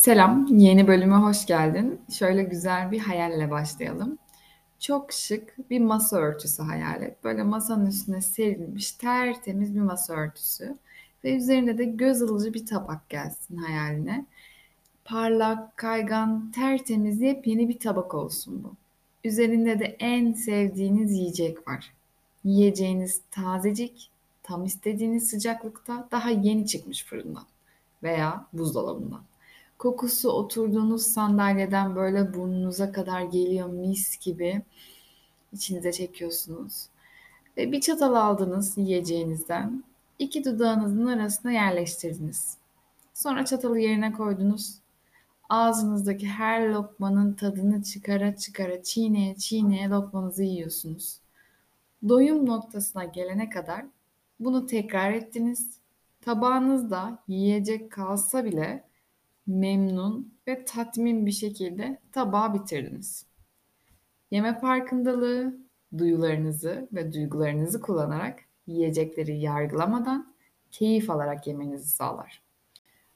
Selam, yeni bölüme hoş geldin. Şöyle güzel bir hayalle başlayalım. Çok şık bir masa örtüsü hayal et. Böyle masanın üstüne serilmiş tertemiz bir masa örtüsü. Ve üzerinde de göz alıcı bir tabak gelsin hayaline. Parlak, kaygan, tertemiz yepyeni bir tabak olsun bu. Üzerinde de en sevdiğiniz yiyecek var. Yiyeceğiniz tazecik, tam istediğiniz sıcaklıkta, daha yeni çıkmış fırından veya buzdolabından. Kokusu oturduğunuz sandalyeden böyle burnunuza kadar geliyor mis gibi. İçinize çekiyorsunuz. Ve bir çatal aldınız yiyeceğinizden. İki dudağınızın arasına yerleştirdiniz. Sonra çatalı yerine koydunuz. Ağzınızdaki her lokmanın tadını çıkara çıkara çiğneye çiğneye lokmanızı yiyorsunuz. Doyum noktasına gelene kadar bunu tekrar ettiniz. Tabağınızda yiyecek kalsa bile memnun ve tatmin bir şekilde tabağı bitirdiniz. Yeme farkındalığı, duyularınızı ve duygularınızı kullanarak yiyecekleri yargılamadan keyif alarak yemenizi sağlar.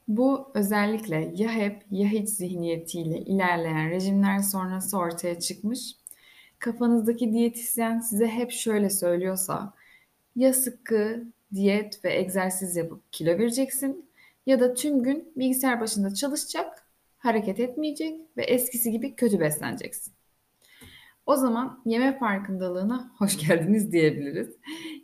Bu özellikle ya hep ya hiç zihniyetiyle ilerleyen rejimler sonrası ortaya çıkmış. Kafanızdaki diyetisyen size hep şöyle söylüyorsa ya sıkı diyet ve egzersiz yapıp kilo vereceksin ya da tüm gün bilgisayar başında çalışacak, hareket etmeyecek ve eskisi gibi kötü besleneceksin. O zaman yeme farkındalığına hoş geldiniz diyebiliriz.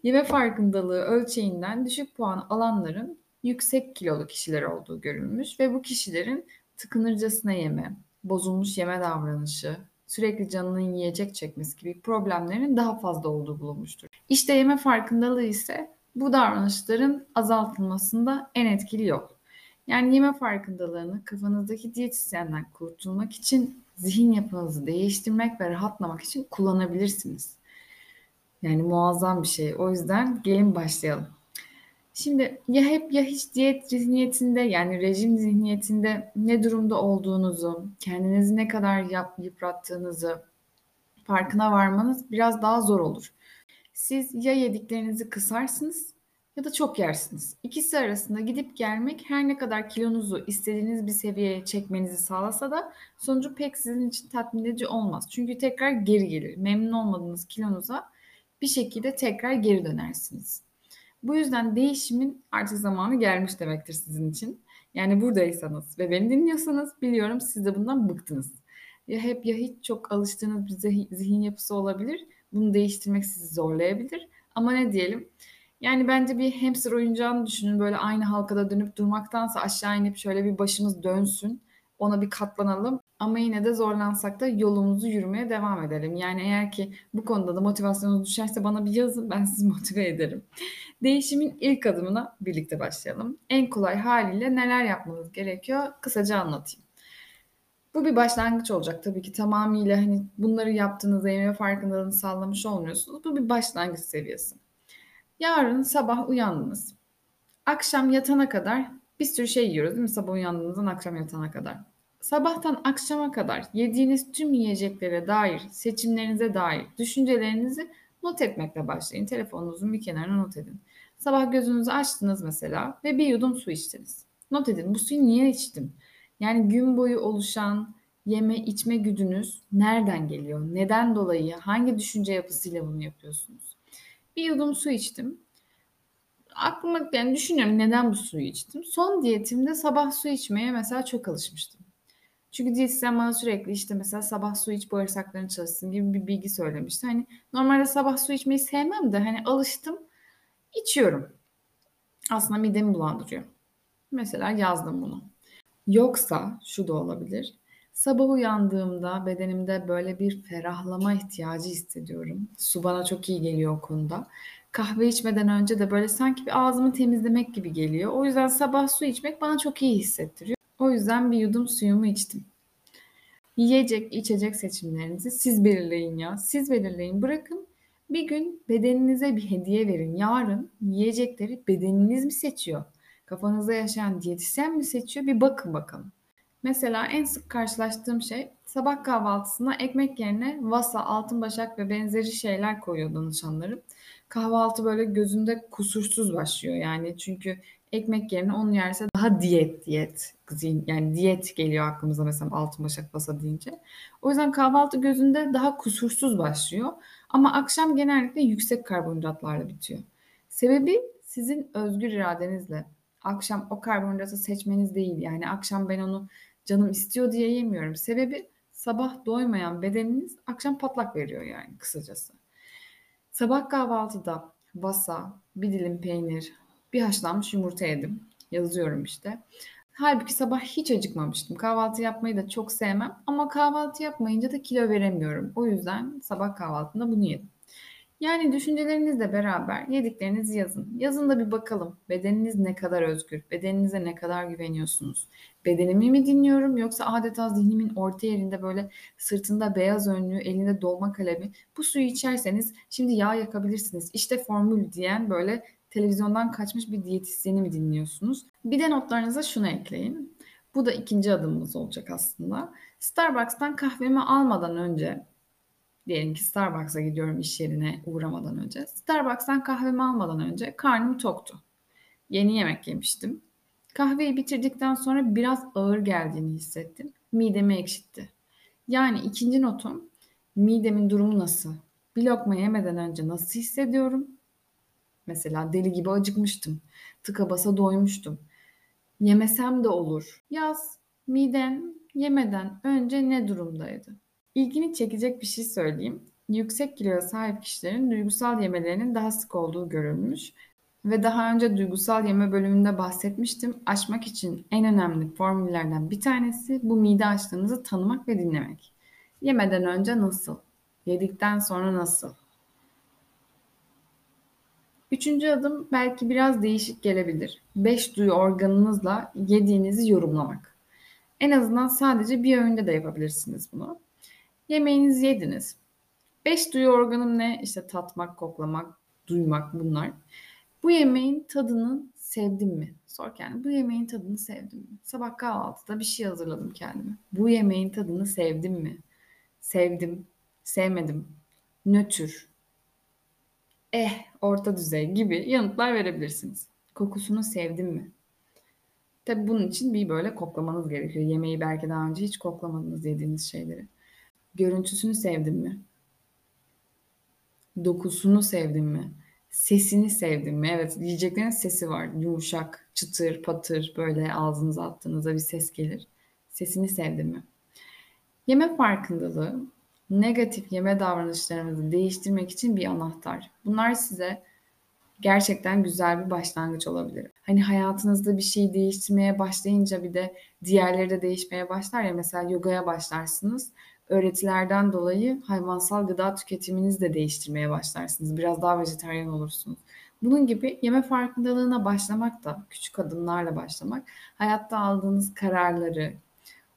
Yeme farkındalığı ölçeğinden düşük puan alanların yüksek kilolu kişiler olduğu görülmüş ve bu kişilerin tıkınırcasına yeme, bozulmuş yeme davranışı, sürekli canının yiyecek çekmesi gibi problemlerin daha fazla olduğu bulunmuştur. İşte yeme farkındalığı ise bu davranışların azaltılmasında en etkili yol. Yani yeme farkındalığını kafanızdaki diyetisyenden kurtulmak için zihin yapınızı değiştirmek ve rahatlamak için kullanabilirsiniz. Yani muazzam bir şey. O yüzden gelin başlayalım. Şimdi ya hep ya hiç diyet zihniyetinde yani rejim zihniyetinde ne durumda olduğunuzu, kendinizi ne kadar yap, yıprattığınızı farkına varmanız biraz daha zor olur. Siz ya yediklerinizi kısarsınız ya da çok yersiniz. İkisi arasında gidip gelmek her ne kadar kilonuzu istediğiniz bir seviyeye çekmenizi sağlasa da sonucu pek sizin için tatmin edici olmaz. Çünkü tekrar geri gelir. Memnun olmadığınız kilonuza bir şekilde tekrar geri dönersiniz. Bu yüzden değişimin artık zamanı gelmiş demektir sizin için. Yani buradaysanız ve beni dinliyorsanız biliyorum siz de bundan bıktınız. Ya hep ya hiç çok alıştığınız bir zihin yapısı olabilir. Bunu değiştirmek sizi zorlayabilir. Ama ne diyelim? Yani bence bir hamster oyuncağını düşünün. Böyle aynı halkada dönüp durmaktansa aşağı inip şöyle bir başımız dönsün. Ona bir katlanalım. Ama yine de zorlansak da yolumuzu yürümeye devam edelim. Yani eğer ki bu konuda da motivasyonunuz düşerse bana bir yazın ben sizi motive ederim. Değişimin ilk adımına birlikte başlayalım. En kolay haliyle neler yapmanız gerekiyor kısaca anlatayım. Bu bir başlangıç olacak tabii ki tamamıyla hani bunları yaptığınızda yeme farkındalığını sağlamış olmuyorsunuz. Bu bir başlangıç seviyesi. Yarın sabah uyandınız. Akşam yatana kadar bir sürü şey yiyoruz değil mi? Sabah uyandığınızdan akşam yatana kadar. Sabahtan akşama kadar yediğiniz tüm yiyeceklere dair, seçimlerinize dair düşüncelerinizi not etmekle başlayın. Telefonunuzun bir kenarına not edin. Sabah gözünüzü açtınız mesela ve bir yudum su içtiniz. Not edin bu suyu niye içtim? Yani gün boyu oluşan yeme içme güdünüz nereden geliyor? Neden dolayı? Hangi düşünce yapısıyla bunu yapıyorsunuz? Bir yudum su içtim. Aklıma yani düşünüyorum neden bu suyu içtim. Son diyetimde sabah su içmeye mesela çok alışmıştım. Çünkü diyetisyen bana sürekli işte mesela sabah su iç bağırsakların çalışsın gibi bir bilgi söylemişti. Hani normalde sabah su içmeyi sevmem de hani alıştım içiyorum. Aslında midemi bulandırıyor. Mesela yazdım bunu. Yoksa şu da olabilir. Sabah uyandığımda bedenimde böyle bir ferahlama ihtiyacı hissediyorum. Su bana çok iyi geliyor o konuda. Kahve içmeden önce de böyle sanki bir ağzımı temizlemek gibi geliyor. O yüzden sabah su içmek bana çok iyi hissettiriyor. O yüzden bir yudum suyumu içtim. Yiyecek, içecek seçimlerinizi siz belirleyin ya. Siz belirleyin. Bırakın bir gün bedeninize bir hediye verin. Yarın yiyecekleri bedeniniz mi seçiyor? Kafanızda yaşayan diyetisyen mi seçiyor? Bir bakın bakalım. Mesela en sık karşılaştığım şey sabah kahvaltısına ekmek yerine vasa, altın başak ve benzeri şeyler koyuyor danışanlarım. Kahvaltı böyle gözünde kusursuz başlıyor yani çünkü Ekmek yerine onu yerse daha diyet diyet. Yani diyet geliyor aklımıza mesela altın başak basa deyince. O yüzden kahvaltı gözünde daha kusursuz başlıyor. Ama akşam genellikle yüksek karbonhidratlarla bitiyor. Sebebi sizin özgür iradenizle akşam o karbonhidratı seçmeniz değil. Yani akşam ben onu canım istiyor diye yemiyorum. Sebebi sabah doymayan bedeniniz akşam patlak veriyor yani kısacası. Sabah kahvaltıda vasa, bir dilim peynir, bir haşlanmış yumurta yedim. Yazıyorum işte. Halbuki sabah hiç acıkmamıştım. Kahvaltı yapmayı da çok sevmem ama kahvaltı yapmayınca da kilo veremiyorum. O yüzden sabah kahvaltında bunu yedim. Yani düşüncelerinizle beraber yediklerinizi yazın. Yazın da bir bakalım. Bedeniniz ne kadar özgür? Bedeninize ne kadar güveniyorsunuz? Bedenimi mi dinliyorum yoksa adeta zihnimin orta yerinde böyle sırtında beyaz önlüğü, elinde dolma kalemi. Bu suyu içerseniz şimdi yağ yakabilirsiniz. İşte formül diyen böyle televizyondan kaçmış bir diyetisyeni mi dinliyorsunuz? Bir de notlarınıza şunu ekleyin. Bu da ikinci adımımız olacak aslında. Starbucks'tan kahvemi almadan önce Diyelim ki Starbucks'a gidiyorum iş yerine uğramadan önce. Starbucks'tan kahvemi almadan önce karnım toktu. Yeni yemek yemiştim. Kahveyi bitirdikten sonra biraz ağır geldiğini hissettim. Midemi ekşitti. Yani ikinci notum midemin durumu nasıl? Bir lokma yemeden önce nasıl hissediyorum? Mesela deli gibi acıkmıştım. Tıka basa doymuştum. Yemesem de olur. Yaz, miden yemeden önce ne durumdaydı? İlgini çekecek bir şey söyleyeyim. Yüksek kiloya sahip kişilerin duygusal yemelerinin daha sık olduğu görülmüş. Ve daha önce duygusal yeme bölümünde bahsetmiştim. Aşmak için en önemli formüllerden bir tanesi bu mide açlığınızı tanımak ve dinlemek. Yemeden önce nasıl? Yedikten sonra nasıl? Üçüncü adım belki biraz değişik gelebilir. Beş duyu organınızla yediğinizi yorumlamak. En azından sadece bir öğünde de yapabilirsiniz bunu. Yemeğinizi yediniz. Beş duyu organım ne? İşte tatmak, koklamak, duymak bunlar. Bu yemeğin tadını sevdim mi? Sor kendine. Bu yemeğin tadını sevdim mi? Sabah kahvaltıda bir şey hazırladım kendime. Bu yemeğin tadını sevdim mi? Sevdim, sevmedim, nötr, eh, orta düzey gibi yanıtlar verebilirsiniz. Kokusunu sevdim mi? Tabi bunun için bir böyle koklamanız gerekiyor. Yemeği belki daha önce hiç koklamadınız yediğiniz şeyleri. Görüntüsünü sevdin mi? Dokusunu sevdin mi? Sesini sevdin mi? Evet, yiyeceklerin sesi var. Yumuşak, çıtır, patır böyle ağzınıza attığınızda bir ses gelir. Sesini sevdin mi? Yeme farkındalığı negatif yeme davranışlarımızı değiştirmek için bir anahtar. Bunlar size gerçekten güzel bir başlangıç olabilir. Hani hayatınızda bir şey değiştirmeye başlayınca bir de diğerleri de değişmeye başlar ya mesela yogaya başlarsınız öğretilerden dolayı hayvansal gıda tüketiminizi de değiştirmeye başlarsınız. Biraz daha vejetaryen olursunuz. Bunun gibi yeme farkındalığına başlamak da küçük adımlarla başlamak hayatta aldığınız kararları,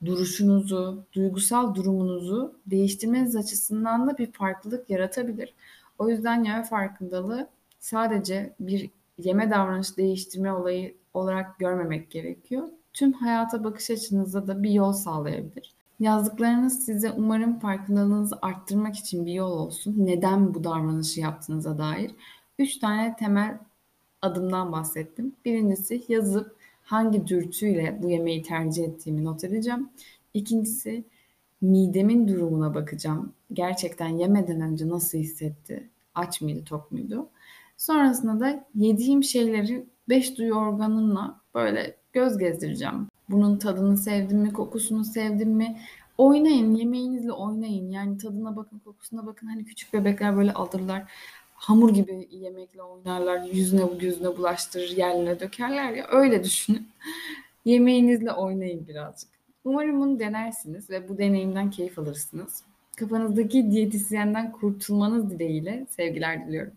duruşunuzu, duygusal durumunuzu değiştirmeniz açısından da bir farklılık yaratabilir. O yüzden yeme farkındalığı sadece bir yeme davranış değiştirme olayı olarak görmemek gerekiyor. Tüm hayata bakış açınızda da bir yol sağlayabilir. Yazdıklarınız size umarım farkındalığınızı arttırmak için bir yol olsun. Neden bu davranışı yaptığınıza dair. Üç tane temel adımdan bahsettim. Birincisi yazıp hangi dürtüyle bu yemeği tercih ettiğimi not edeceğim. İkincisi midemin durumuna bakacağım. Gerçekten yemeden önce nasıl hissetti? Aç mıydı, tok muydu? Sonrasında da yediğim şeyleri beş duyu organımla böyle göz gezdireceğim. Bunun tadını sevdim mi, kokusunu sevdim mi? Oynayın, yemeğinizle oynayın. Yani tadına bakın, kokusuna bakın. Hani küçük bebekler böyle alırlar. Hamur gibi yemekle oynarlar. Yüzüne yüzüne bulaştırır, yerlerine dökerler ya. Öyle düşünün. Yemeğinizle oynayın birazcık. Umarım bunu denersiniz ve bu deneyimden keyif alırsınız. Kafanızdaki diyetisyenden kurtulmanız dileğiyle sevgiler diliyorum.